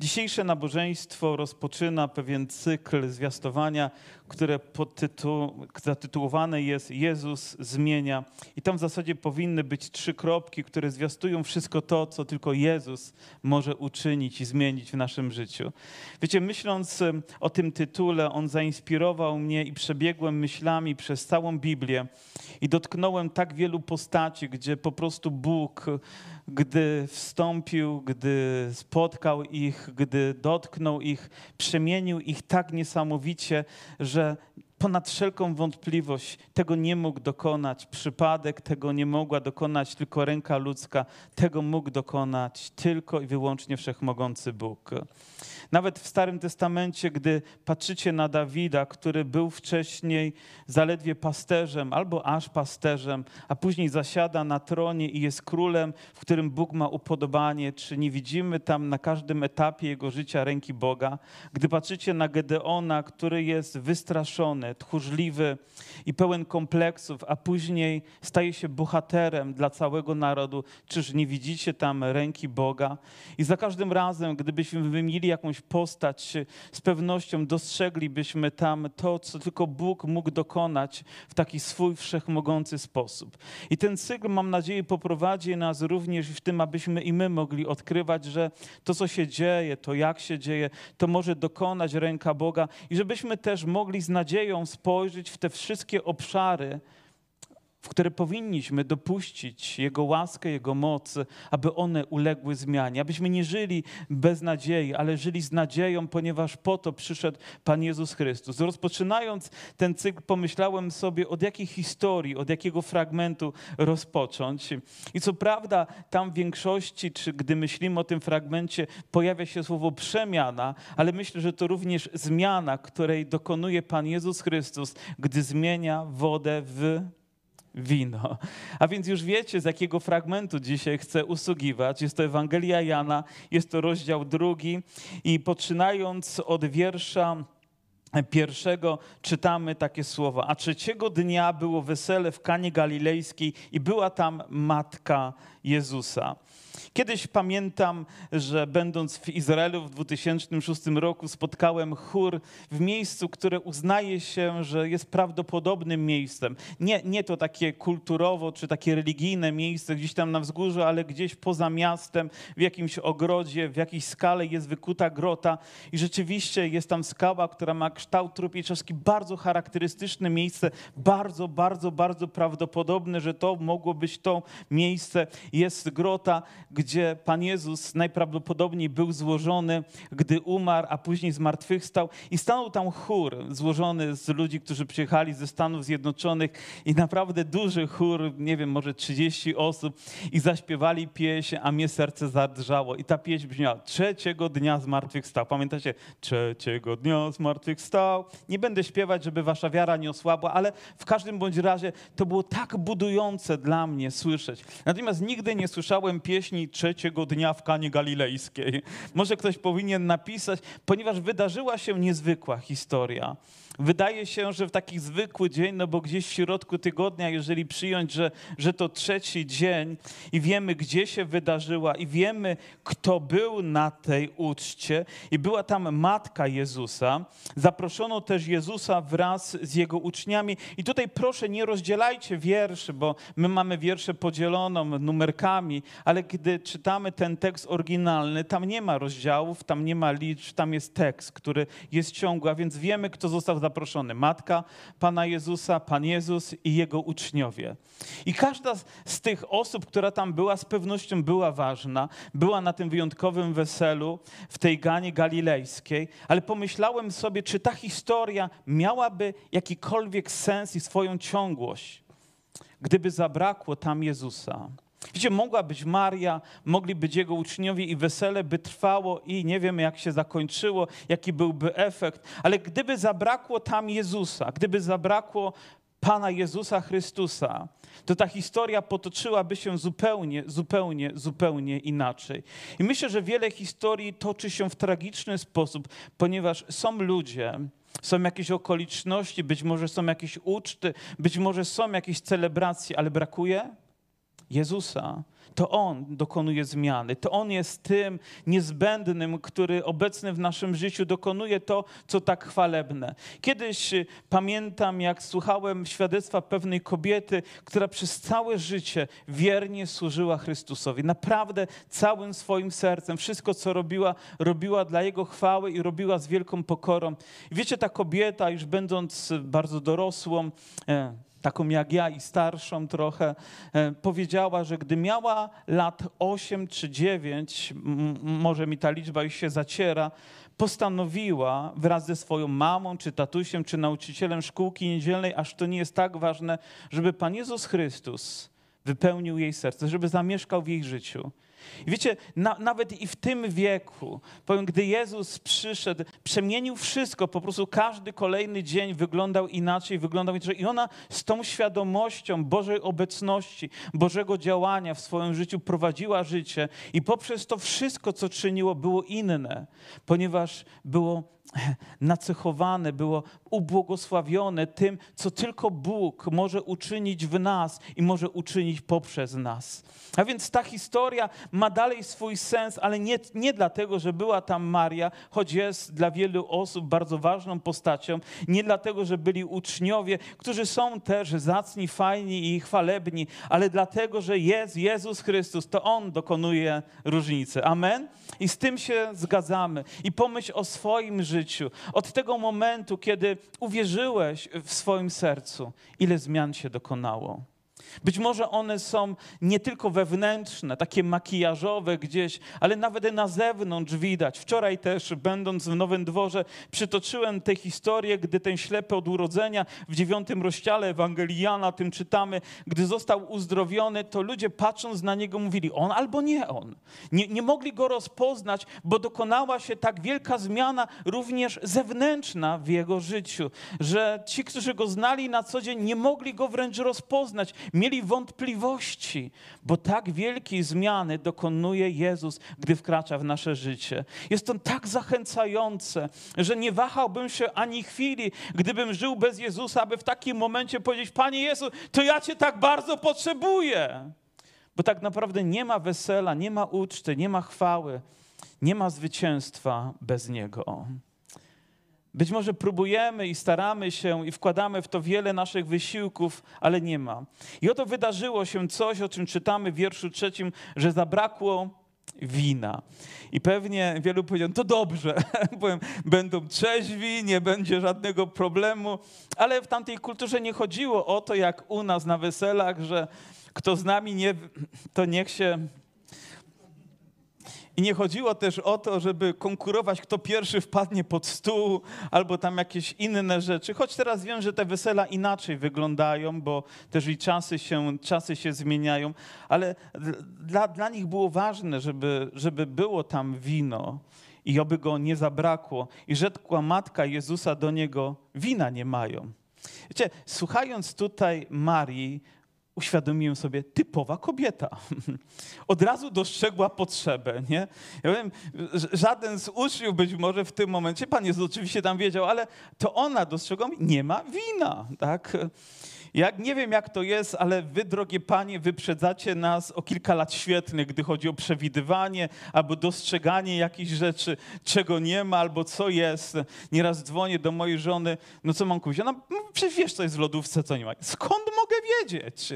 Dzisiejsze nabożeństwo rozpoczyna pewien cykl zwiastowania, które podtytu- zatytułowane jest Jezus zmienia. I tam w zasadzie powinny być trzy kropki, które zwiastują wszystko to, co tylko Jezus może uczynić i zmienić w naszym życiu. Wiecie, myśląc o tym tytule, on zainspirował mnie i przebiegłem myślami przez całą Biblię i dotknąłem tak wielu postaci, gdzie po prostu Bóg gdy wstąpił, gdy spotkał ich, gdy dotknął ich, przemienił ich tak niesamowicie, że ponad wszelką wątpliwość tego nie mógł dokonać przypadek, tego nie mogła dokonać tylko ręka ludzka, tego mógł dokonać tylko i wyłącznie wszechmogący Bóg. Nawet w Starym Testamencie, gdy patrzycie na Dawida, który był wcześniej zaledwie pasterzem albo aż pasterzem, a później zasiada na tronie i jest królem, w którym Bóg ma upodobanie, czy nie widzimy tam na każdym etapie jego życia ręki Boga? Gdy patrzycie na Gedeona, który jest wystraszony, tchórzliwy i pełen kompleksów, a później staje się bohaterem dla całego narodu, czyż nie widzicie tam ręki Boga? I za każdym razem, gdybyśmy wymienili jakąś postać, z pewnością dostrzeglibyśmy tam to, co tylko Bóg mógł dokonać w taki swój wszechmogący sposób. I ten cykl, mam nadzieję, poprowadzi nas również w tym, abyśmy i my mogli odkrywać, że to, co się dzieje, to jak się dzieje, to może dokonać ręka Boga i żebyśmy też mogli z nadzieją spojrzeć w te wszystkie obszary, w które powinniśmy dopuścić Jego łaskę, Jego moc, aby one uległy zmianie, abyśmy nie żyli bez nadziei, ale żyli z nadzieją, ponieważ po to przyszedł Pan Jezus Chrystus. Rozpoczynając ten cykl, pomyślałem sobie, od jakiej historii, od jakiego fragmentu rozpocząć. I co prawda, tam w większości, czy gdy myślimy o tym fragmencie, pojawia się słowo przemiana, ale myślę, że to również zmiana, której dokonuje Pan Jezus Chrystus, gdy zmienia wodę w wino. A więc już wiecie, z jakiego fragmentu dzisiaj chcę usługiwać. Jest to Ewangelia Jana, jest to rozdział drugi i poczynając od wiersza pierwszego czytamy takie słowa. A trzeciego dnia było wesele w Kanie Galilejskiej i była tam matka Jezusa. Kiedyś pamiętam, że będąc w Izraelu w 2006 roku spotkałem chór w miejscu, które uznaje się, że jest prawdopodobnym miejscem. Nie, nie to takie kulturowo czy takie religijne miejsce gdzieś tam na wzgórzu, ale gdzieś poza miastem, w jakimś ogrodzie, w jakiejś skale jest wykuta grota i rzeczywiście jest tam skała, która ma kształt trupieczowski, bardzo charakterystyczne miejsce, bardzo, bardzo, bardzo prawdopodobne, że to mogło być to miejsce. Jest grota, gdzie Pan Jezus najprawdopodobniej był złożony, gdy umarł, a później zmartwychwstał. I stanął tam chór złożony z ludzi, którzy przyjechali ze Stanów Zjednoczonych i naprawdę duży chór, nie wiem, może 30 osób i zaśpiewali pieśń, a mnie serce zadrżało. I ta pieśń brzmiała, trzeciego dnia zmartwychwstał. Pamiętacie? Trzeciego dnia zmartwychwstał. Nie będę śpiewać, żeby wasza wiara nie osłabła, ale w każdym bądź razie to było tak budujące dla mnie słyszeć. Natomiast nigdy nie słyszałem pieśni trzeciego dnia w Kanie Galilejskiej. Może ktoś powinien napisać, ponieważ wydarzyła się niezwykła historia. Wydaje się, że w taki zwykły dzień, no bo gdzieś w środku tygodnia, jeżeli przyjąć, że, że to trzeci dzień i wiemy, gdzie się wydarzyła i wiemy, kto był na tej uczcie i była tam matka Jezusa, zaproszono też Jezusa wraz z jego uczniami i tutaj proszę nie rozdzielajcie wierszy, bo my mamy wiersze podzieloną numerkami, ale gdy czytamy ten tekst oryginalny, tam nie ma rozdziałów, tam nie ma liczb, tam jest tekst, który jest ciągły, a więc wiemy, kto został zaproszony. Matka Pana Jezusa, Pan Jezus i Jego uczniowie. I każda z tych osób, która tam była, z pewnością była ważna, była na tym wyjątkowym weselu w tej Ganie Galilejskiej, ale pomyślałem sobie, czy ta historia miałaby jakikolwiek sens i swoją ciągłość, gdyby zabrakło tam Jezusa. Wiecie, mogła być Maria, mogli być jego uczniowie i wesele by trwało i nie wiemy, jak się zakończyło, jaki byłby efekt, ale gdyby zabrakło tam Jezusa, gdyby zabrakło Pana Jezusa Chrystusa, to ta historia potoczyłaby się zupełnie, zupełnie, zupełnie inaczej. I myślę, że wiele historii toczy się w tragiczny sposób, ponieważ są ludzie, są jakieś okoliczności, być może są jakieś uczty, być może są jakieś celebracje, ale brakuje Jezusa, to On dokonuje zmiany. To On jest tym niezbędnym, który obecny w naszym życiu dokonuje to, co tak chwalebne. Kiedyś y, pamiętam, jak słuchałem świadectwa pewnej kobiety, która przez całe życie wiernie służyła Chrystusowi. Naprawdę całym swoim sercem. Wszystko, co robiła, robiła dla Jego chwały i robiła z wielką pokorą. Wiecie, ta kobieta, już będąc bardzo dorosłą, e, taką jak ja i starszą trochę, e, powiedziała, że gdy miała lat 8 czy 9, może mi ta liczba już się zaciera, postanowiła wraz ze swoją mamą, czy tatusiem, czy nauczycielem szkółki niedzielnej, aż to nie jest tak ważne, żeby Pan Jezus Chrystus wypełnił jej serce, żeby zamieszkał w jej życiu. I wiecie, na, nawet i w tym wieku, powiem, gdy Jezus przyszedł, przemienił wszystko, po prostu każdy kolejny dzień wyglądał inaczej, wyglądał inaczej. I ona z tą świadomością Bożej obecności, Bożego działania w swoim życiu prowadziła życie i poprzez to wszystko, co czyniło, było inne, ponieważ było nacechowane, było ubłogosławione tym, co tylko Bóg może uczynić w nas i może uczynić poprzez nas. A więc ta historia ma dalej swój sens, ale nie, nie dlatego, że była tam Maria, choć jest dla wielu osób bardzo ważną postacią, nie dlatego, że byli uczniowie, którzy są też zacni, fajni i chwalebni, ale dlatego, że jest Jezus Chrystus, to On dokonuje różnicy. Amen? I z tym się zgadzamy. I pomyśl o swoim życiu życiu, od tego momentu, kiedy uwierzyłeś w swoim sercu, ile zmian się dokonało. Być może one są nie tylko wewnętrzne, takie makijażowe gdzieś, ale nawet na zewnątrz widać. Wczoraj też, będąc w Nowym Dworze, przytoczyłem tę historię, gdy ten ślepy od urodzenia w dziewiątym rozdziale Ewangelii Jana, tym czytamy, gdy został uzdrowiony, to ludzie patrząc na niego mówili, on albo nie on. Nie, nie mogli go rozpoznać, bo dokonała się tak wielka zmiana również zewnętrzna w jego życiu, że ci, którzy go znali na co dzień, nie mogli go wręcz rozpoznać mieli wątpliwości, bo tak wielkiej zmiany dokonuje Jezus, gdy wkracza w nasze życie. Jest to tak zachęcające, że nie wahałbym się ani chwili, gdybym żył bez Jezusa, aby w takim momencie powiedzieć: Panie Jezu, to ja Cię tak bardzo potrzebuję. Bo tak naprawdę nie ma wesela, nie ma uczty, nie ma chwały, nie ma zwycięstwa bez Niego. Być może próbujemy i staramy się i wkładamy w to wiele naszych wysiłków, ale nie ma. I oto wydarzyło się coś, o czym czytamy w wierszu trzecim, że zabrakło wina. I pewnie wielu powiedział, to dobrze, powiem, będą trzeźwi, nie będzie żadnego problemu, ale w tamtej kulturze nie chodziło o to, jak u nas na weselach, że kto z nami nie, to niech się i nie chodziło też o to, żeby konkurować, kto pierwszy wpadnie pod stół, albo tam jakieś inne rzeczy. Choć teraz wiem, że te wesela inaczej wyglądają, bo też i czasy się, czasy się zmieniają, ale dla, dla nich było ważne, żeby, żeby było tam wino i oby go nie zabrakło. I rzekła matka Jezusa do niego, wina nie mają. Wiecie, słuchając tutaj Marii, uświadomiłem sobie, typowa kobieta. Od razu dostrzegła potrzebę, nie? Ja wiem, żaden z uczniów być może w tym momencie, Pan Jezus oczywiście tam wiedział, ale to ona dostrzegła, nie ma wina, tak? Jak nie wiem, jak to jest, ale wy, drogie panie, wyprzedzacie nas o kilka lat świetnych, gdy chodzi o przewidywanie albo dostrzeganie jakichś rzeczy, czego nie ma albo co jest. Nieraz dzwonię do mojej żony, no co mam kupić? Ona, no, przecież wiesz, co jest w lodówce, co nie ma. Skąd mogę wiedzieć,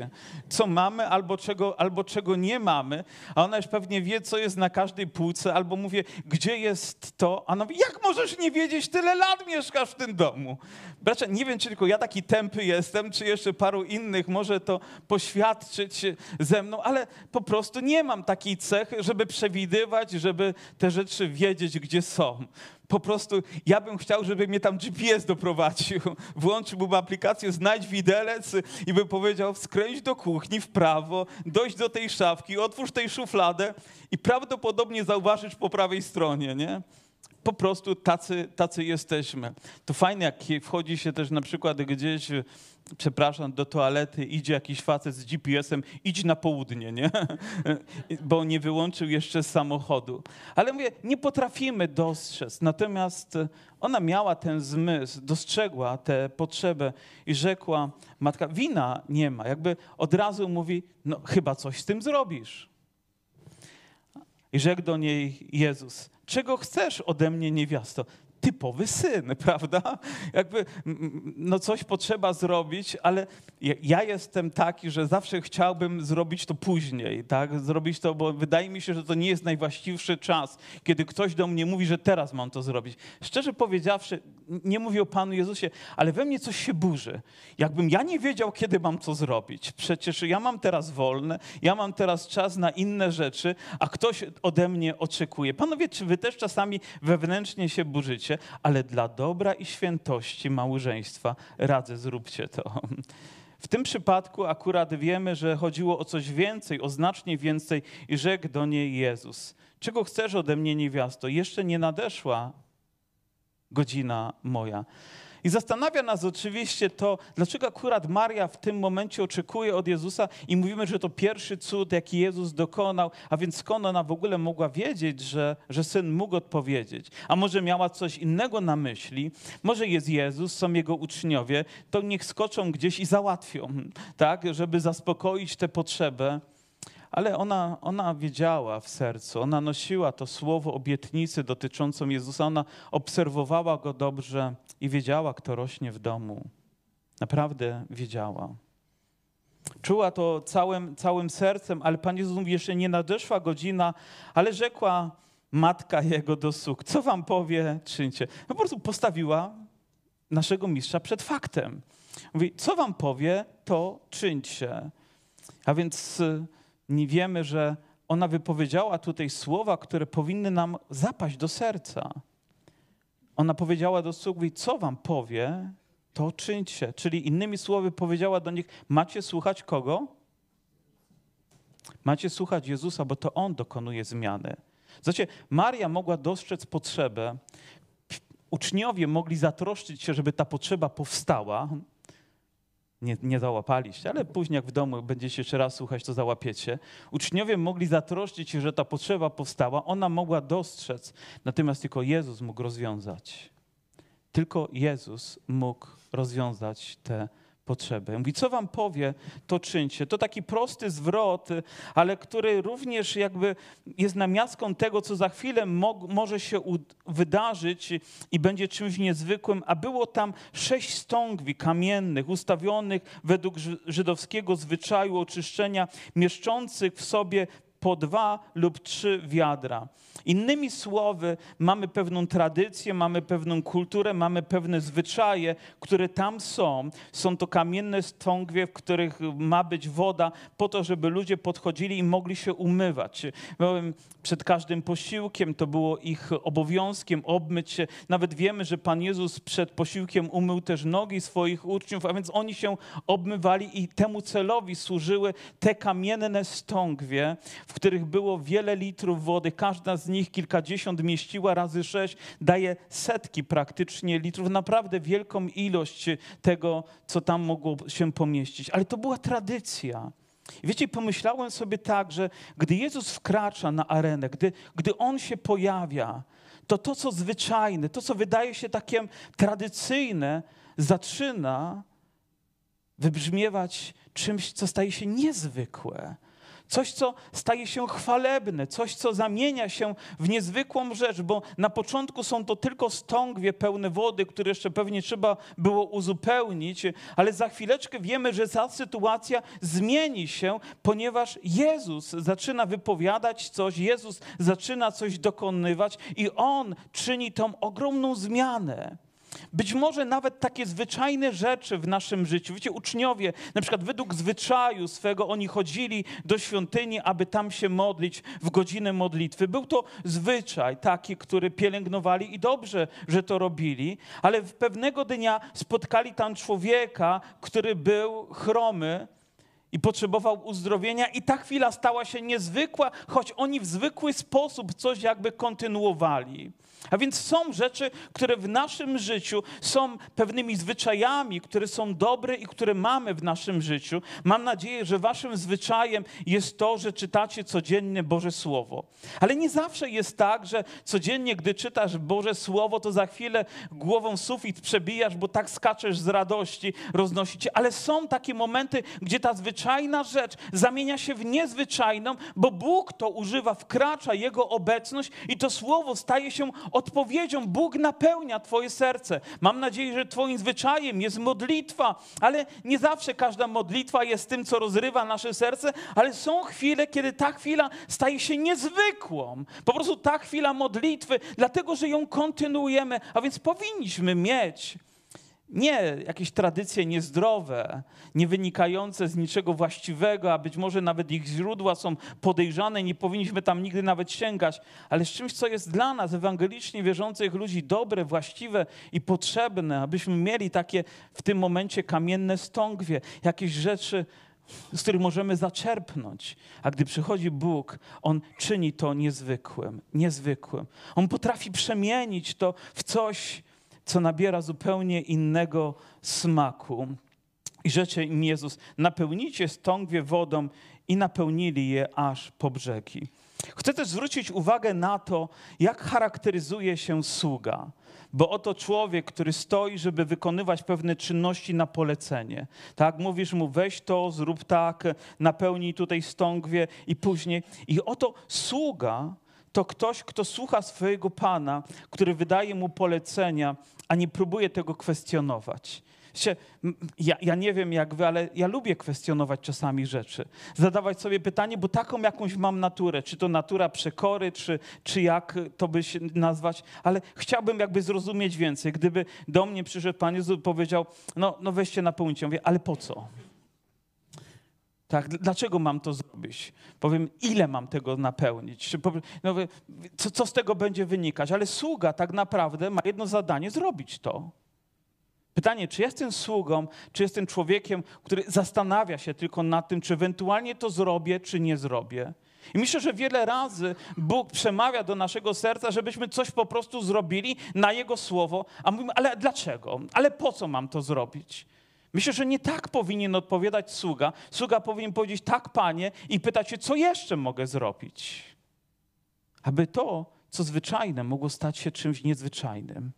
co mamy albo czego, albo czego nie mamy? A ona już pewnie wie, co jest na każdej półce, albo mówię, gdzie jest to? A ona mówi, jak możesz nie wiedzieć, tyle lat mieszkasz w tym domu? Bracia, nie wiem, czy tylko ja taki tępy jestem, czy jeszcze paru innych może to poświadczyć ze mną, ale po prostu nie mam takiej cechy, żeby przewidywać, żeby te rzeczy wiedzieć, gdzie są. Po prostu ja bym chciał, żeby mnie tam GPS doprowadził. Włączyłbym aplikację, znajdź widelec i bym powiedział, skręć do kuchni w prawo, dojść do tej szafki, otwórz tej szufladę i prawdopodobnie zauważysz po prawej stronie, nie? Po prostu tacy, tacy jesteśmy. To fajne, jak wchodzi się też na przykład gdzieś, przepraszam, do toalety, idzie jakiś facet z GPS-em, idź na południe, nie? Bo nie wyłączył jeszcze samochodu. Ale mówię, nie potrafimy dostrzec. Natomiast ona miała ten zmysł, dostrzegła tę potrzebę i rzekła, matka, wina nie ma. Jakby od razu mówi, no chyba coś z tym zrobisz. I rzekł do niej Jezus, czego chcesz ode mnie, niewiasto? Typowy syn, prawda? Jakby no coś potrzeba zrobić, ale ja jestem taki, że zawsze chciałbym zrobić to później, tak? Zrobić to, bo wydaje mi się, że to nie jest najwłaściwszy czas, kiedy ktoś do mnie mówi, że teraz mam to zrobić. Szczerze powiedziawszy, nie mówię o Panu Jezusie, ale we mnie coś się burzy. Jakbym ja nie wiedział, kiedy mam to zrobić. Przecież ja mam teraz wolne, ja mam teraz czas na inne rzeczy, a ktoś ode mnie oczekuje. Panowie, czy wy też czasami wewnętrznie się burzycie? Ale dla dobra i świętości małżeństwa radzę, zróbcie to. W tym przypadku akurat wiemy, że chodziło o coś więcej, o znacznie więcej i rzekł do niej Jezus. Czego chcesz ode mnie, niewiasto? Jeszcze nie nadeszła godzina moja. I zastanawia nas oczywiście to, dlaczego akurat Maria w tym momencie oczekuje od Jezusa i mówimy, że to pierwszy cud, jaki Jezus dokonał, a więc skąd ona w ogóle mogła wiedzieć, że, że syn mógł odpowiedzieć? A może miała coś innego na myśli? Może jest Jezus, są jego uczniowie, to niech skoczą gdzieś i załatwią, tak, żeby zaspokoić tę potrzebę. Ale ona, ona wiedziała w sercu, ona nosiła to słowo obietnicy dotyczącą Jezusa, ona obserwowała go dobrze i wiedziała, kto rośnie w domu. Naprawdę wiedziała. Czuła to całym, całym sercem, ale Pan Jezus mówi, jeszcze nie nadeszła godzina, ale rzekła matka jego do sług, co wam powie, czyńcie. No po prostu postawiła naszego mistrza przed faktem. Mówi, co wam powie, to czyńcie. A więc y, nie wiemy, że ona wypowiedziała tutaj słowa, które powinny nam zapaść do serca. Ona powiedziała do sług, co wam powie, to czyńcie. Czyli innymi słowy powiedziała do nich, macie słuchać kogo? Macie słuchać Jezusa, bo to On dokonuje zmiany. Zobaczcie, Maria mogła dostrzec potrzebę, uczniowie mogli zatroszczyć się, żeby ta potrzeba powstała, nie, nie załapaliście, ale później jak w domu będziecie jeszcze raz słuchać, to załapiecie. Uczniowie mogli zatroszczyć się, że ta potrzeba powstała, ona mogła dostrzec, natomiast tylko Jezus mógł rozwiązać. Tylko Jezus mógł rozwiązać te potrzeby. Mówi, co wam powie, to czyńcie. To taki prosty zwrot, ale który również jakby jest namiastką tego, co za chwilę mo może się wydarzyć i będzie czymś niezwykłym, a było tam sześć stągwi kamiennych, ustawionych według żydowskiego zwyczaju oczyszczenia, mieszczących w sobie po dwa lub trzy wiadra. Innymi słowy, mamy pewną tradycję, mamy pewną kulturę, mamy pewne zwyczaje, które tam są. Są to kamienne stągwie, w których ma być woda, po to, żeby ludzie podchodzili i mogli się umywać. Przed każdym posiłkiem to było ich obowiązkiem obmyć się. Nawet wiemy, że Pan Jezus przed posiłkiem umył też nogi swoich uczniów, a więc oni się obmywali i temu celowi służyły te kamienne stągwie, w których było wiele litrów wody. Każda z nich kilkadziesiąt mieściła razy sześć, daje setki praktycznie litrów, naprawdę wielką ilość tego, co tam mogło się pomieścić. Ale to była tradycja. Wiecie, pomyślałem sobie tak, że gdy Jezus wkracza na arenę, gdy, gdy On się pojawia, to to, co zwyczajne, to, co wydaje się takie tradycyjne, zaczyna wybrzmiewać czymś, co staje się niezwykłe coś, co staje się chwalebne, coś, co zamienia się w niezwykłą rzecz, bo na początku są to tylko stągwie pełne wody, które jeszcze pewnie trzeba było uzupełnić, ale za chwileczkę wiemy, że ta sytuacja zmieni się, ponieważ Jezus zaczyna wypowiadać coś, Jezus zaczyna coś dokonywać i On czyni tą ogromną zmianę. Być może nawet takie zwyczajne rzeczy w naszym życiu. Wiecie, uczniowie, na przykład według zwyczaju swego, oni chodzili do świątyni, aby tam się modlić w godzinę modlitwy. Był to zwyczaj taki, który pielęgnowali i dobrze, że to robili, ale pewnego dnia spotkali tam człowieka, który był chromy i potrzebował uzdrowienia, i ta chwila stała się niezwykła, choć oni w zwykły sposób coś jakby kontynuowali. A więc są rzeczy, które w naszym życiu są pewnymi zwyczajami, które są dobre i które mamy w naszym życiu. Mam nadzieję, że waszym zwyczajem jest to, że czytacie codziennie Boże Słowo. Ale nie zawsze jest tak, że codziennie, gdy czytasz Boże Słowo, to za chwilę głową sufit przebijasz, bo tak skaczesz z radości, roznosicie. Ale są takie momenty, gdzie ta zwyczajna rzecz zamienia się w niezwyczajną, bo Bóg to używa, wkracza Jego obecność i to Słowo staje się odpowiedzią. Bóg napełnia Twoje serce. Mam nadzieję, że Twoim zwyczajem jest modlitwa, ale nie zawsze każda modlitwa jest tym, co rozrywa nasze serce, ale są chwile, kiedy ta chwila staje się niezwykłą. Po prostu ta chwila modlitwy, dlatego że ją kontynuujemy, a więc powinniśmy mieć nie jakieś tradycje niezdrowe, nie wynikające z niczego właściwego, a być może nawet ich źródła są podejrzane, nie powinniśmy tam nigdy nawet sięgać, ale z czymś, co jest dla nas, ewangelicznie wierzących ludzi, dobre, właściwe i potrzebne, abyśmy mieli takie w tym momencie kamienne stągwie, jakieś rzeczy, z których możemy zaczerpnąć. A gdy przychodzi Bóg, On czyni to niezwykłym, niezwykłym. On potrafi przemienić to w coś, co nabiera zupełnie innego smaku. I rzeczy im Jezus, napełnicie stągwie wodą i napełnili je aż po brzegi. Chcę też zwrócić uwagę na to, jak charakteryzuje się sługa. Bo oto człowiek, który stoi, żeby wykonywać pewne czynności na polecenie. Tak, mówisz mu, weź to, zrób tak, napełnij tutaj stągwie i później. I oto sługa to ktoś, kto słucha swojego pana, który wydaje mu polecenia, a nie próbuje tego kwestionować. Ja, ja, nie wiem jak wy, ale ja lubię kwestionować czasami rzeczy. Zadawać sobie pytanie, bo taką jakąś mam naturę. Czy to natura przekory, czy, czy jak to by się nazwać. Ale chciałbym jakby zrozumieć więcej. Gdyby do mnie przyszedł Pan Jezus powiedział, no, no weźcie napełnijcie. Mówię, ale po co? Tak, dlaczego mam to zrobić? Powiem, ile mam tego napełnić? No, co, co z tego będzie wynikać? Ale sługa tak naprawdę ma jedno zadanie zrobić to. Pytanie, czy jestem sługą, czy jestem człowiekiem, który zastanawia się tylko nad tym, czy ewentualnie to zrobię, czy nie zrobię. I myślę, że wiele razy Bóg przemawia do naszego serca, żebyśmy coś po prostu zrobili na Jego słowo, a mówimy, ale dlaczego? Ale po co mam to zrobić? Myślę, że nie tak powinien odpowiadać sługa. Sługa powinien powiedzieć tak, panie, i pytać się, co jeszcze mogę zrobić. Aby to, co zwyczajne, mogło stać się czymś niezwyczajnym.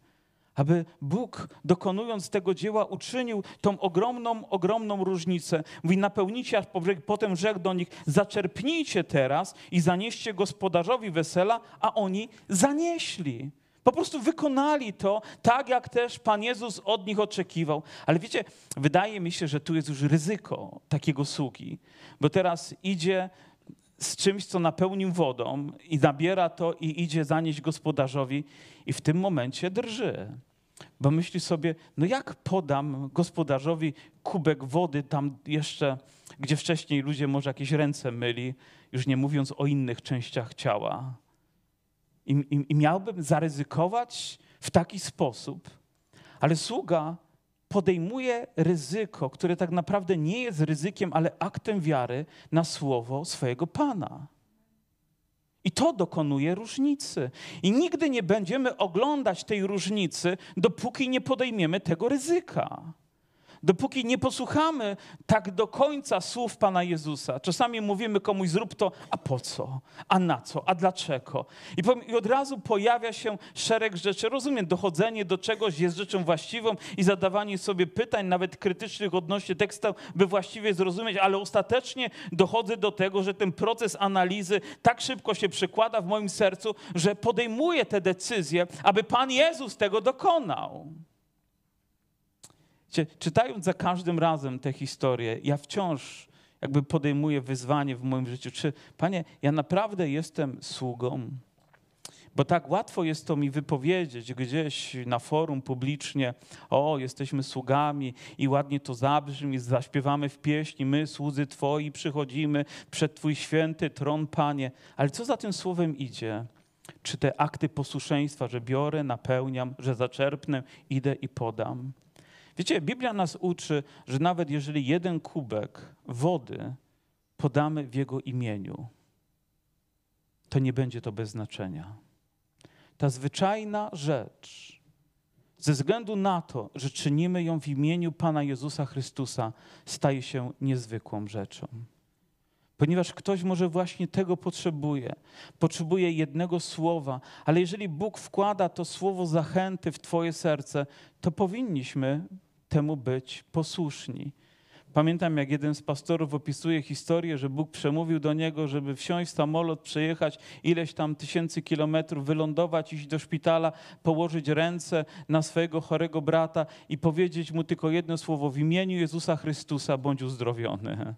Aby Bóg, dokonując tego dzieła, uczynił tą ogromną, ogromną różnicę. Mówi, napełnijcie aż po potem rzekł do nich, zaczerpnijcie teraz i zanieście gospodarzowi wesela, a oni zanieśli. Po prostu wykonali to tak, jak też Pan Jezus od nich oczekiwał. Ale wiecie, wydaje mi się, że tu jest już ryzyko takiego sługi, bo teraz idzie z czymś, co napełnił wodą i nabiera to i idzie zanieść gospodarzowi i w tym momencie drży. Bo myśli sobie, no jak podam gospodarzowi kubek wody tam jeszcze, gdzie wcześniej ludzie może jakieś ręce myli, już nie mówiąc o innych częściach ciała. I, i, I miałbym zaryzykować w taki sposób, ale sługa podejmuje ryzyko, które tak naprawdę nie jest ryzykiem, ale aktem wiary na słowo swojego Pana. I to dokonuje różnicy. I nigdy nie będziemy oglądać tej różnicy, dopóki nie podejmiemy tego ryzyka dopóki nie posłuchamy tak do końca słów Pana Jezusa. Czasami mówimy komuś, zrób to, a po co? A na co? A dlaczego? I, powiem, I od razu pojawia się szereg rzeczy. Rozumiem, dochodzenie do czegoś jest rzeczą właściwą i zadawanie sobie pytań, nawet krytycznych odnośnie tekstu, by właściwie zrozumieć, ale ostatecznie dochodzę do tego, że ten proces analizy tak szybko się przekłada w moim sercu, że podejmuję te decyzje, aby Pan Jezus tego dokonał. Czytając za każdym razem tę historię, ja wciąż jakby podejmuję wyzwanie w moim życiu. Czy, Panie, ja naprawdę jestem sługą? Bo tak łatwo jest to mi wypowiedzieć gdzieś na forum publicznie, o, jesteśmy sługami i ładnie to zabrzmi, zaśpiewamy w pieśni, my, słudzy Twoi, przychodzimy przed Twój święty tron, Panie. Ale co za tym słowem idzie? Czy te akty posłuszeństwa, że biorę, napełniam, że zaczerpnę, idę i podam? Wiecie, Biblia nas uczy, że nawet jeżeli jeden kubek wody podamy w Jego imieniu, to nie będzie to bez znaczenia. ta zwyczajna rzecz, ze względu na to, że czynimy ją w imieniu Pana Jezusa Chrystusa, staje się niezwykłą rzeczą. Ponieważ ktoś może właśnie tego potrzebuje. Potrzebuje jednego słowa, ale jeżeli Bóg wkłada to słowo zachęty w Twoje serce, to powinniśmy temu być posłuszni. Pamiętam, jak jeden z pastorów opisuje historię, że Bóg przemówił do niego, żeby wsiąść w samolot, przejechać ileś tam tysięcy kilometrów, wylądować, iść do szpitala, położyć ręce na swojego chorego brata i powiedzieć mu tylko jedno słowo: w imieniu Jezusa Chrystusa bądź uzdrowiony.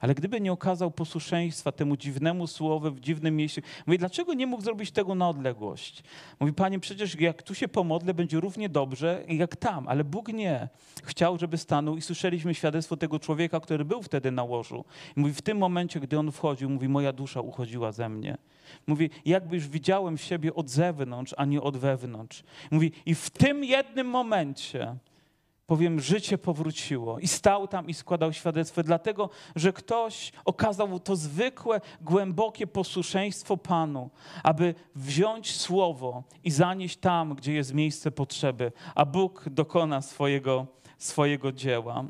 Ale gdyby nie okazał posłuszeństwa temu dziwnemu słowu w dziwnym miejscu, mówi, dlaczego nie mógł zrobić tego na odległość? Mówi, panie, przecież jak tu się pomodlę, będzie równie dobrze jak tam, ale Bóg nie. Chciał, żeby stanął i słyszeliśmy świadectwo tego człowieka, który był wtedy na łożu. I mówi, w tym momencie, gdy on wchodził, mówi, moja dusza uchodziła ze mnie. Mówi, jakby już widziałem siebie od zewnątrz, a nie od wewnątrz. Mówi, i w tym jednym momencie powiem, życie powróciło. I stał tam i składał świadectwo, dlatego że ktoś okazał to zwykłe, głębokie posłuszeństwo Panu, aby wziąć słowo i zanieść tam, gdzie jest miejsce potrzeby, a Bóg dokona swojego, swojego dzieła.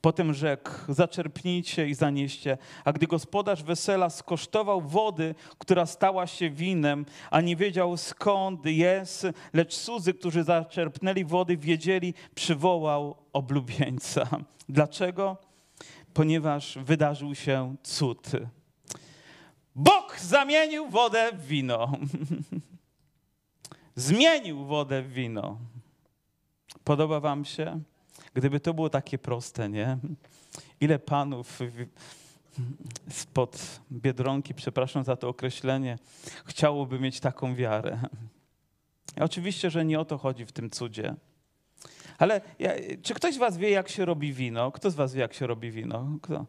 Potem rzekł: Zaczerpnijcie i zanieście. A gdy gospodarz wesela skosztował wody, która stała się winem, a nie wiedział skąd jest, lecz słudzy, którzy zaczerpnęli wody, wiedzieli, przywołał oblubieńca. Dlaczego? Ponieważ wydarzył się cud. Bóg zamienił wodę w wino. Zmienił wodę w wino. Podoba Wam się? Gdyby to było takie proste, nie? Ile panów spod biedronki, przepraszam za to określenie, chciałoby mieć taką wiarę. Oczywiście, że nie o to chodzi w tym cudzie. Ale ja, czy ktoś z was wie, jak się robi wino? Kto z was wie, jak się robi wino? Kto?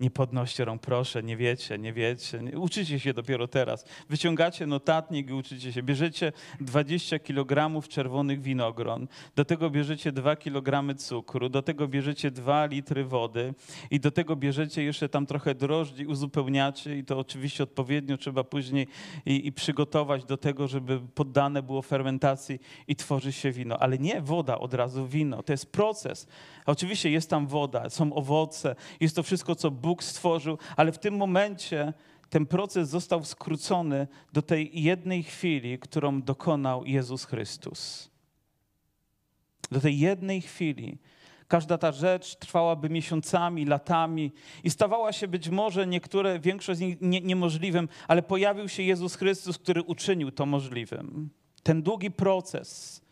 Nie podnoście rąk, proszę, nie wiecie, nie wiecie. Uczycie się dopiero teraz. Wyciągacie notatnik i uczycie się. Bierzecie 20 kg czerwonych winogron, do tego bierzecie 2 kg cukru, do tego bierzecie 2 litry wody i do tego bierzecie jeszcze tam trochę drożdży, uzupełniacie i to oczywiście odpowiednio trzeba później i, i przygotować do tego, żeby poddane było fermentacji i tworzy się wino. Ale nie woda od razu wino, to jest proces. Oczywiście jest tam woda, są owoce, jest to wszystko, co Bóg Bóg stworzył, ale w tym momencie ten proces został skrócony do tej jednej chwili, którą dokonał Jezus Chrystus. Do tej jednej chwili. Każda ta rzecz trwałaby miesiącami, latami i stawała się być może niektóre, większość z nich nie, niemożliwym, ale pojawił się Jezus Chrystus, który uczynił to możliwym. Ten długi proces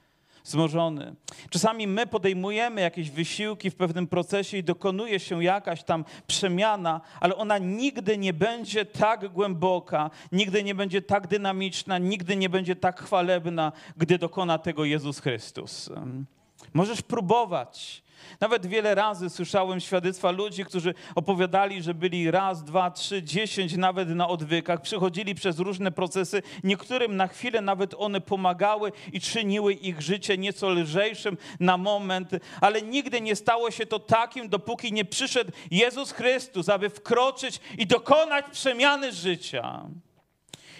wzmożony. Czasami my podejmujemy jakieś wysiłki w pewnym procesie i dokonuje się jakaś tam przemiana, ale ona nigdy nie będzie tak głęboka, nigdy nie będzie tak dynamiczna, nigdy nie będzie tak chwalebna, gdy dokona tego Jezus Chrystus. Możesz próbować, nawet wiele razy słyszałem świadectwa ludzi, którzy opowiadali, że byli raz, dwa, trzy, dziesięć nawet na odwykach, przechodzili przez różne procesy. Niektórym na chwilę nawet one pomagały i czyniły ich życie nieco lżejszym na moment, ale nigdy nie stało się to takim, dopóki nie przyszedł Jezus Chrystus, aby wkroczyć i dokonać przemiany życia.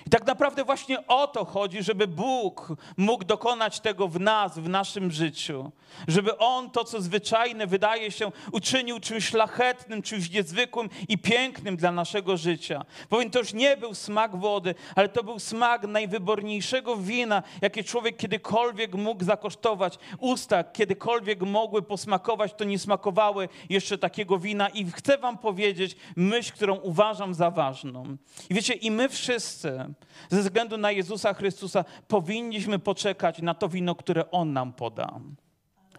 I tak naprawdę właśnie o to chodzi, żeby Bóg mógł dokonać tego w nas, w naszym życiu. Żeby On to, co zwyczajne wydaje się, uczynił czymś szlachetnym, czymś niezwykłym i pięknym dla naszego życia. Powiem, to już nie był smak wody, ale to był smak najwyborniejszego wina, jakie człowiek kiedykolwiek mógł zakosztować. Usta kiedykolwiek mogły posmakować, to nie smakowały jeszcze takiego wina. I chcę wam powiedzieć myśl, którą uważam za ważną. I wiecie, i my wszyscy ze względu na Jezusa Chrystusa powinniśmy poczekać na to wino, które On nam poda.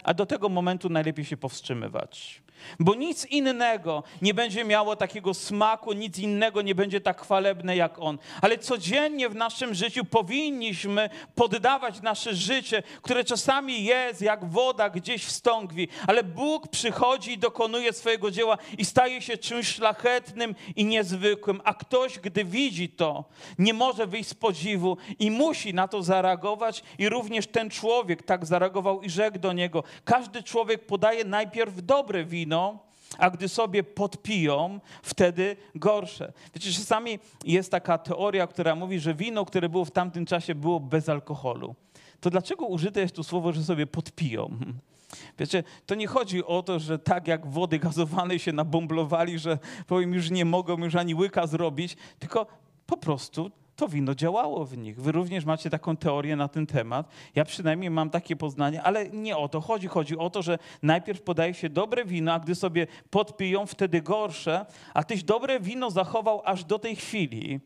A do tego momentu najlepiej się powstrzymywać. Bo nic innego nie będzie miało takiego smaku, nic innego nie będzie tak chwalebne jak On. Ale codziennie w naszym życiu powinniśmy poddawać nasze życie, które czasami jest jak woda gdzieś w stągwi, ale Bóg przychodzi i dokonuje swojego dzieła i staje się czymś szlachetnym i niezwykłym. A ktoś, gdy widzi to, nie może wyjść z podziwu i musi na to zareagować. I również ten człowiek tak zareagował i rzekł do niego: Każdy człowiek podaje najpierw dobre wino wino, a gdy sobie podpiją, wtedy gorsze. Wiecie, czasami jest taka teoria, która mówi, że wino, które było w tamtym czasie, było bez alkoholu. To dlaczego użyte jest tu słowo, że sobie podpiją? Wiecie, to nie chodzi o to, że tak jak wody gazowanej się nabomblowali, że powiem już nie mogą już ani łyka zrobić, tylko po prostu to wino działało w nich. Wy również macie taką teorię na ten temat. Ja przynajmniej mam takie poznanie, ale nie o to chodzi. Chodzi o to, że najpierw podaje się dobre wino, a gdy sobie podpiją, wtedy gorsze, a tyś dobre wino zachował aż do tej chwili.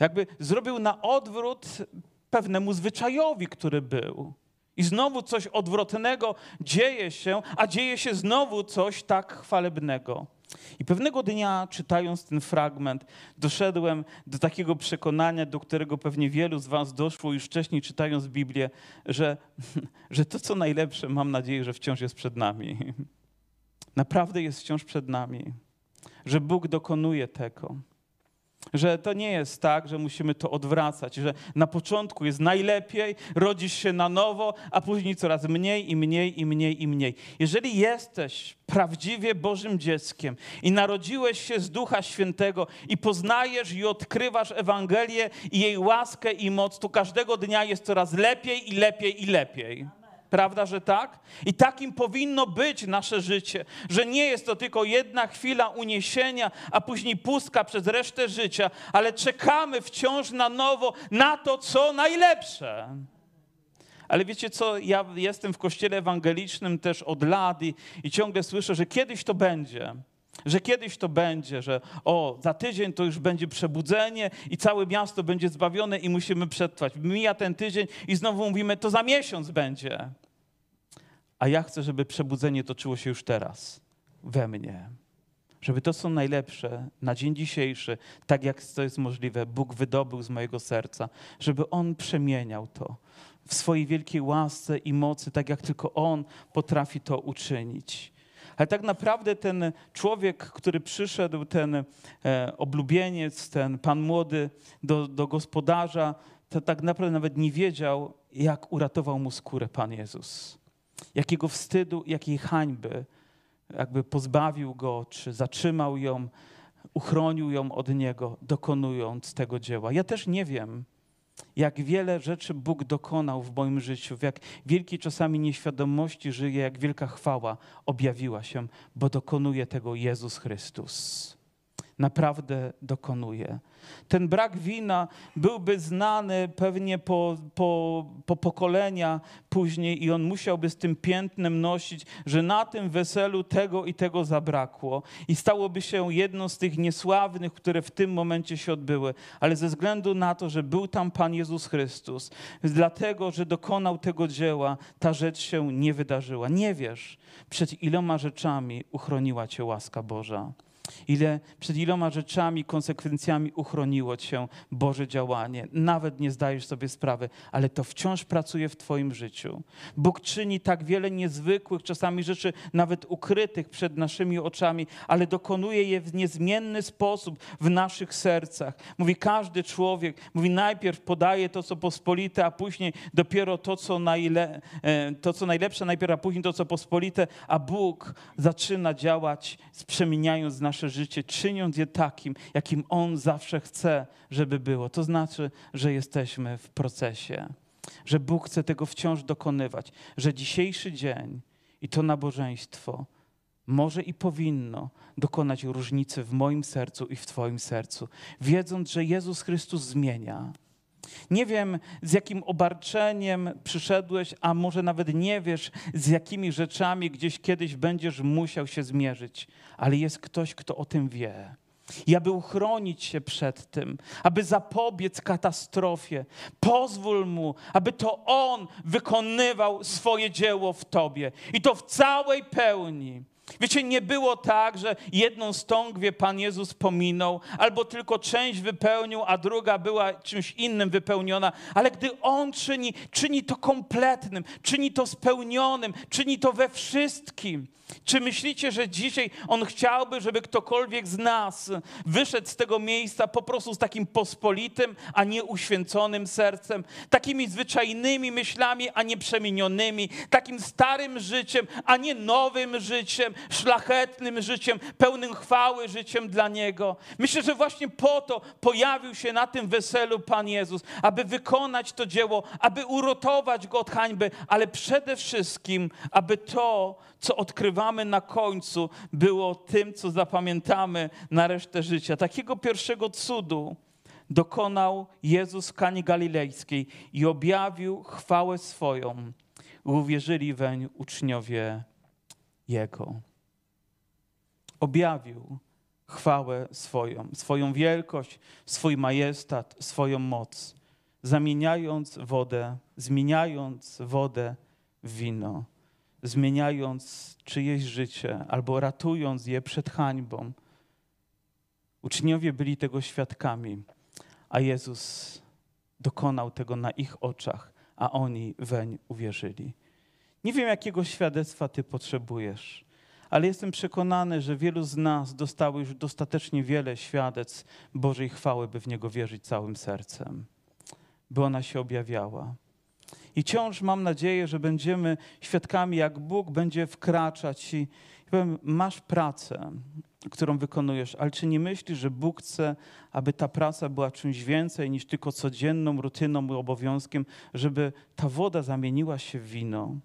Jakby zrobił na odwrót pewnemu zwyczajowi, który był. I znowu coś odwrotnego dzieje się, a dzieje się znowu coś tak chwalebnego. I pewnego dnia, czytając ten fragment, doszedłem do takiego przekonania, do którego pewnie wielu z Was doszło już wcześniej, czytając Biblię, że, że to, co najlepsze, mam nadzieję, że wciąż jest przed nami. Naprawdę jest wciąż przed nami, że Bóg dokonuje tego. Że to nie jest tak, że musimy to odwracać, że na początku jest najlepiej, rodzisz się na nowo, a później coraz mniej i mniej i mniej i mniej. Jeżeli jesteś prawdziwie Bożym dzieckiem i narodziłeś się z Ducha Świętego i poznajesz i odkrywasz Ewangelię i jej łaskę i moc, to każdego dnia jest coraz lepiej i lepiej i lepiej. Prawda, że tak? I takim powinno być nasze życie, że nie jest to tylko jedna chwila uniesienia, a później pustka przez resztę życia, ale czekamy wciąż na nowo na to, co najlepsze. Ale wiecie co, ja jestem w kościele ewangelicznym też od lat i, i ciągle słyszę, że kiedyś to będzie. Że kiedyś to będzie, że o, za tydzień to już będzie przebudzenie i całe miasto będzie zbawione i musimy przetrwać. Mija ten tydzień i znowu mówimy, to za miesiąc będzie. A ja chcę, żeby przebudzenie toczyło się już teraz, we mnie. Żeby to, co najlepsze na dzień dzisiejszy, tak jak to jest możliwe, Bóg wydobył z mojego serca, żeby On przemieniał to w swojej wielkiej łasce i mocy, tak jak tylko On potrafi to uczynić. Ale tak naprawdę ten człowiek, który przyszedł, ten e, oblubieniec, ten pan młody do, do gospodarza, to tak naprawdę nawet nie wiedział, jak uratował mu skórę Pan Jezus jakiego wstydu, jakiej hańby, jakby pozbawił go, czy zatrzymał ją, uchronił ją od niego, dokonując tego dzieła. Ja też nie wiem, jak wiele rzeczy Bóg dokonał w moim życiu, w jak wielkiej czasami nieświadomości żyję, jak wielka chwała objawiła się, bo dokonuje tego Jezus Chrystus. Naprawdę dokonuje. Ten brak wina byłby znany pewnie po, po, po pokolenia później i on musiałby z tym piętnem nosić, że na tym weselu tego i tego zabrakło. I stałoby się jedną z tych niesławnych, które w tym momencie się odbyły. Ale ze względu na to, że był tam Pan Jezus Chrystus, dlatego, że dokonał tego dzieła, ta rzecz się nie wydarzyła. Nie wiesz, przed iloma rzeczami uchroniła cię łaska Boża. Ile przed iloma rzeczami, konsekwencjami uchroniło cię Boże działanie. Nawet nie zdajesz sobie sprawy, ale to wciąż pracuje w Twoim życiu. Bóg czyni tak wiele niezwykłych, czasami rzeczy nawet ukrytych przed naszymi oczami, ale dokonuje je w niezmienny sposób w naszych sercach. Mówi każdy człowiek, mówi najpierw podaje to, co pospolite, a później dopiero to, co, najle, e, to, co najlepsze, najpierw, a później to, co pospolite, a Bóg zaczyna działać, przemieniając nasze nasze życie, czyniąc je takim, jakim On zawsze chce, żeby było. To znaczy, że jesteśmy w procesie, że Bóg chce tego wciąż dokonywać, że dzisiejszy dzień i to nabożeństwo może i powinno dokonać różnicy w moim sercu i w Twoim sercu, wiedząc, że Jezus Chrystus zmienia. Nie wiem, z jakim obarczeniem przyszedłeś, a może nawet nie wiesz, z jakimi rzeczami gdzieś kiedyś będziesz musiał się zmierzyć, ale jest ktoś, kto o tym wie. I aby uchronić się przed tym, aby zapobiec katastrofie, pozwól mu, aby to on wykonywał swoje dzieło w tobie i to w całej pełni. Wiecie, nie było tak, że jedną stągwię Pan Jezus pominął, albo tylko część wypełnił, a druga była czymś innym wypełniona, ale gdy On czyni, czyni to kompletnym, czyni to spełnionym, czyni to we wszystkim. Czy myślicie, że dzisiaj On chciałby, żeby ktokolwiek z nas wyszedł z tego miejsca po prostu z takim pospolitym, a nie uświęconym sercem, takimi zwyczajnymi myślami, a nie przemienionymi, takim starym życiem, a nie nowym życiem, szlachetnym życiem, pełnym chwały życiem dla Niego? Myślę, że właśnie po to pojawił się na tym weselu Pan Jezus, aby wykonać to dzieło, aby uratować Go od hańby, ale przede wszystkim, aby to, co odkrywamy na końcu, było tym, co zapamiętamy na resztę życia. Takiego pierwszego cudu dokonał Jezus Kani Galilejskiej i objawił chwałę swoją. Uwierzyli weń uczniowie Jego. Objawił chwałę swoją, swoją wielkość, swój majestat, swoją moc, zamieniając wodę, zmieniając wodę w wino zmieniając czyjeś życie albo ratując je przed hańbą. Uczniowie byli tego świadkami, a Jezus dokonał tego na ich oczach, a oni weń uwierzyli. Nie wiem, jakiego świadectwa Ty potrzebujesz, ale jestem przekonany, że wielu z nas dostało już dostatecznie wiele świadectw Bożej chwały, by w Niego wierzyć całym sercem, by ona się objawiała. I wciąż mam nadzieję, że będziemy świadkami, jak Bóg będzie wkraczać i powiem, masz pracę, którą wykonujesz, ale czy nie myślisz, że Bóg chce, aby ta praca była czymś więcej niż tylko codzienną rutyną i obowiązkiem, żeby ta woda zamieniła się w wino?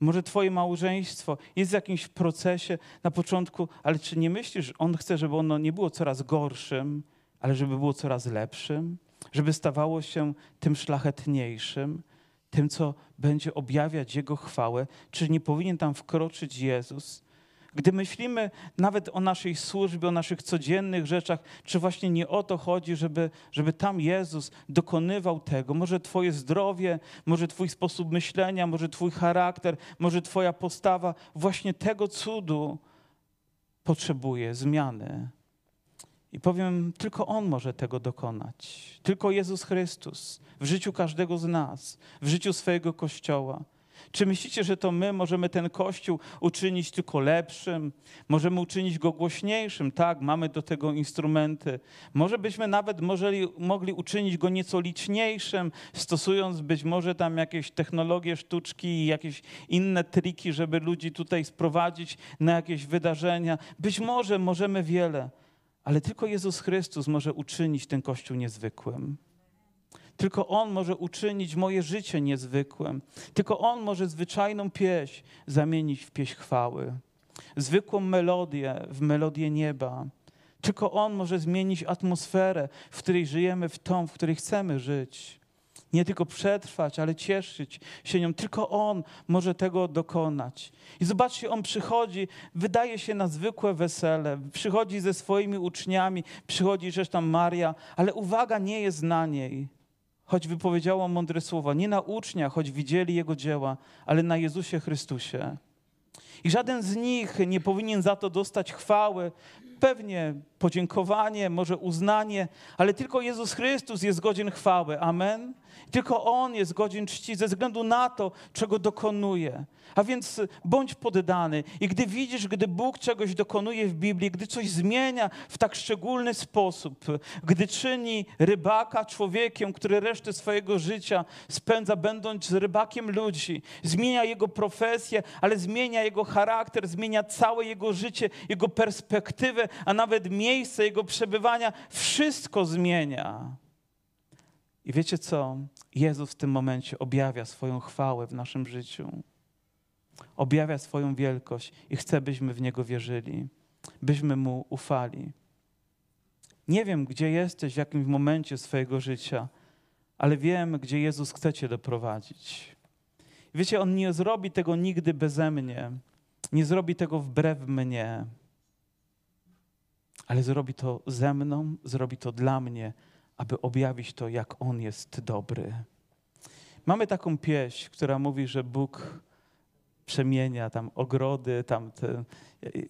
Może twoje małżeństwo jest w jakimś procesie na początku, ale czy nie myślisz, że On chce, żeby ono nie było coraz gorszym, ale żeby było coraz lepszym? Żeby stawało się tym szlachetniejszym, tym, co będzie objawiać Jego chwałę, czy nie powinien tam wkroczyć Jezus? Gdy myślimy nawet o naszej służbie, o naszych codziennych rzeczach, czy właśnie nie o to chodzi, żeby, żeby tam Jezus dokonywał tego? Może Twoje zdrowie, może Twój sposób myślenia, może Twój charakter, może Twoja postawa właśnie tego cudu potrzebuje zmiany. I powiem, tylko On może tego dokonać. Tylko Jezus Chrystus w życiu każdego z nas, w życiu swojego Kościoła. Czy myślicie, że to my możemy ten Kościół uczynić tylko lepszym? Możemy uczynić go głośniejszym? Tak, mamy do tego instrumenty. Może byśmy nawet możeli, mogli uczynić go nieco liczniejszym, stosując być może tam jakieś technologie, sztuczki i jakieś inne triki, żeby ludzi tutaj sprowadzić na jakieś wydarzenia. Być może możemy wiele ale tylko Jezus Chrystus może uczynić ten Kościół niezwykłym. Tylko On może uczynić moje życie niezwykłym. Tylko On może zwyczajną pieśń zamienić w pieśń chwały. Zwykłą melodię w melodię nieba. Tylko On może zmienić atmosferę, w której żyjemy, w tą, w której chcemy żyć nie tylko przetrwać, ale cieszyć się nią. Tylko On może tego dokonać. I zobaczcie, On przychodzi, wydaje się na zwykłe wesele, przychodzi ze swoimi uczniami, przychodzi zresztą Maria, ale uwaga nie jest na niej. Choć wypowiedziała mądre słowa, nie na uczniach, choć widzieli Jego dzieła, ale na Jezusie Chrystusie. I żaden z nich nie powinien za to dostać chwały, pewnie podziękowanie, może uznanie, ale tylko Jezus Chrystus jest godzien chwały. Amen. Tylko On jest godzien czci ze względu na to, czego dokonuje. A więc bądź poddany. I gdy widzisz, gdy Bóg czegoś dokonuje w Biblii, gdy coś zmienia w tak szczególny sposób, gdy czyni rybaka człowiekiem, który resztę swojego życia spędza będąc rybakiem ludzi, zmienia jego profesję, ale zmienia jego charakter, zmienia całe jego życie, jego perspektywę, a nawet miejsce jego przebywania, wszystko zmienia. I wiecie co? Jezus w tym momencie objawia swoją chwałę w naszym życiu. Objawia swoją wielkość i chce, byśmy w Niego wierzyli, byśmy Mu ufali. Nie wiem, gdzie jesteś w jakimś momencie swojego życia, ale wiem, gdzie Jezus chce Cię doprowadzić. Wiecie, On nie zrobi tego nigdy beze mnie, nie zrobi tego wbrew mnie, ale zrobi to ze mną, zrobi to dla mnie, aby objawić to, jak On jest dobry. Mamy taką pieśń, która mówi, że Bóg przemienia tam ogrody, tam te,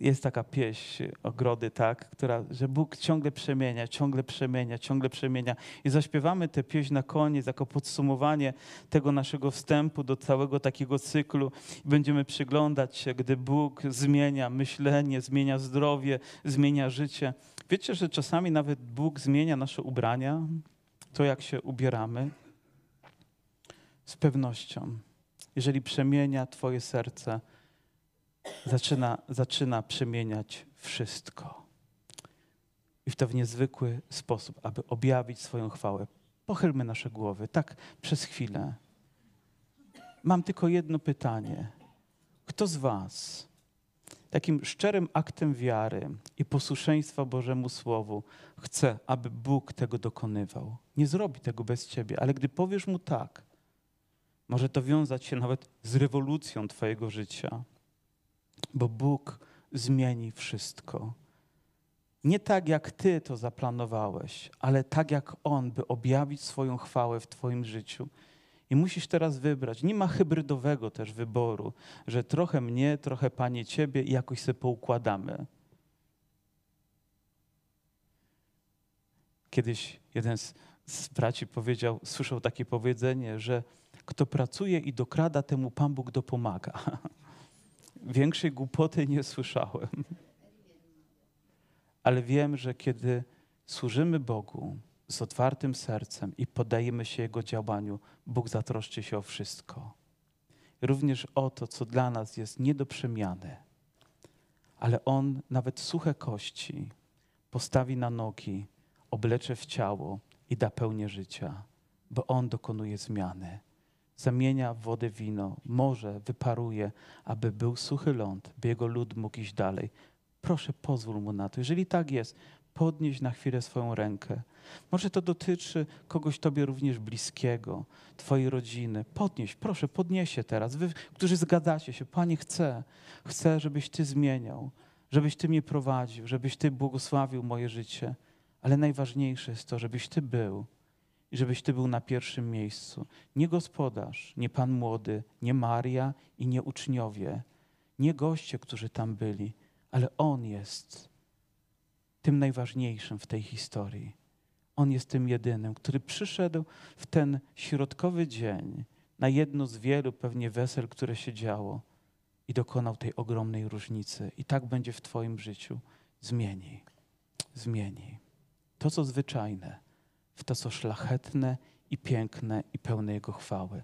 jest taka pieśń ogrody, tak, która, że Bóg ciągle przemienia, ciągle przemienia, ciągle przemienia. I zaśpiewamy tę pieśń na koniec jako podsumowanie tego naszego wstępu do całego takiego cyklu. Będziemy przyglądać się, gdy Bóg zmienia myślenie, zmienia zdrowie, zmienia życie. Wiecie, że czasami nawet Bóg zmienia nasze ubrania, to jak się ubieramy? Z pewnością. Jeżeli przemienia Twoje serce, zaczyna, zaczyna przemieniać wszystko. I w to w niezwykły sposób, aby objawić swoją chwałę. Pochylmy nasze głowy, tak przez chwilę. Mam tylko jedno pytanie. Kto z Was takim szczerym aktem wiary i posłuszeństwa Bożemu Słowu chce, aby Bóg tego dokonywał? Nie zrobi tego bez Ciebie, ale gdy powiesz Mu tak, może to wiązać się nawet z rewolucją Twojego życia bo Bóg zmieni wszystko. Nie tak, jak Ty to zaplanowałeś, ale tak, jak On, by objawić swoją chwałę w Twoim życiu. I musisz teraz wybrać. Nie ma hybrydowego też wyboru, że trochę mnie, trochę Panie Ciebie i jakoś sobie poukładamy. Kiedyś jeden z, z braci powiedział, słyszał takie powiedzenie, że kto pracuje i dokrada, temu Pan Bóg dopomaga. Większej głupoty nie słyszałem. Ale wiem, że kiedy służymy Bogu z otwartym sercem i poddajemy się Jego działaniu, Bóg zatroszczy się o wszystko. Również o to, co dla nas jest nie do przemiany. Ale On nawet suche kości postawi na nogi, oblecze w ciało i da pełnię życia, bo On dokonuje zmiany zamienia wodę wino, morze wyparuje, aby był suchy ląd, by jego lud mógł iść dalej. Proszę, pozwól mu na to. Jeżeli tak jest, podnieś na chwilę swoją rękę. Może to dotyczy kogoś Tobie również bliskiego, Twojej rodziny. Podnieś, proszę, podniesie teraz. Wy, którzy zgadzacie się, Panie, chcę, chcę, żebyś Ty zmieniał, żebyś Ty mnie prowadził, żebyś Ty błogosławił moje życie. Ale najważniejsze jest to, żebyś Ty był i żebyś Ty był na pierwszym miejscu. Nie gospodarz, nie Pan młody, nie Maria i nie uczniowie, nie goście, którzy tam byli, ale On jest tym najważniejszym w tej historii. On jest tym jedynym, który przyszedł w ten środkowy dzień na jedno z wielu pewnie wesel, które się działo i dokonał tej ogromnej różnicy. I tak będzie w Twoim życiu. Zmieni, zmieni. To, co zwyczajne, w to, co szlachetne i piękne i pełne Jego chwały.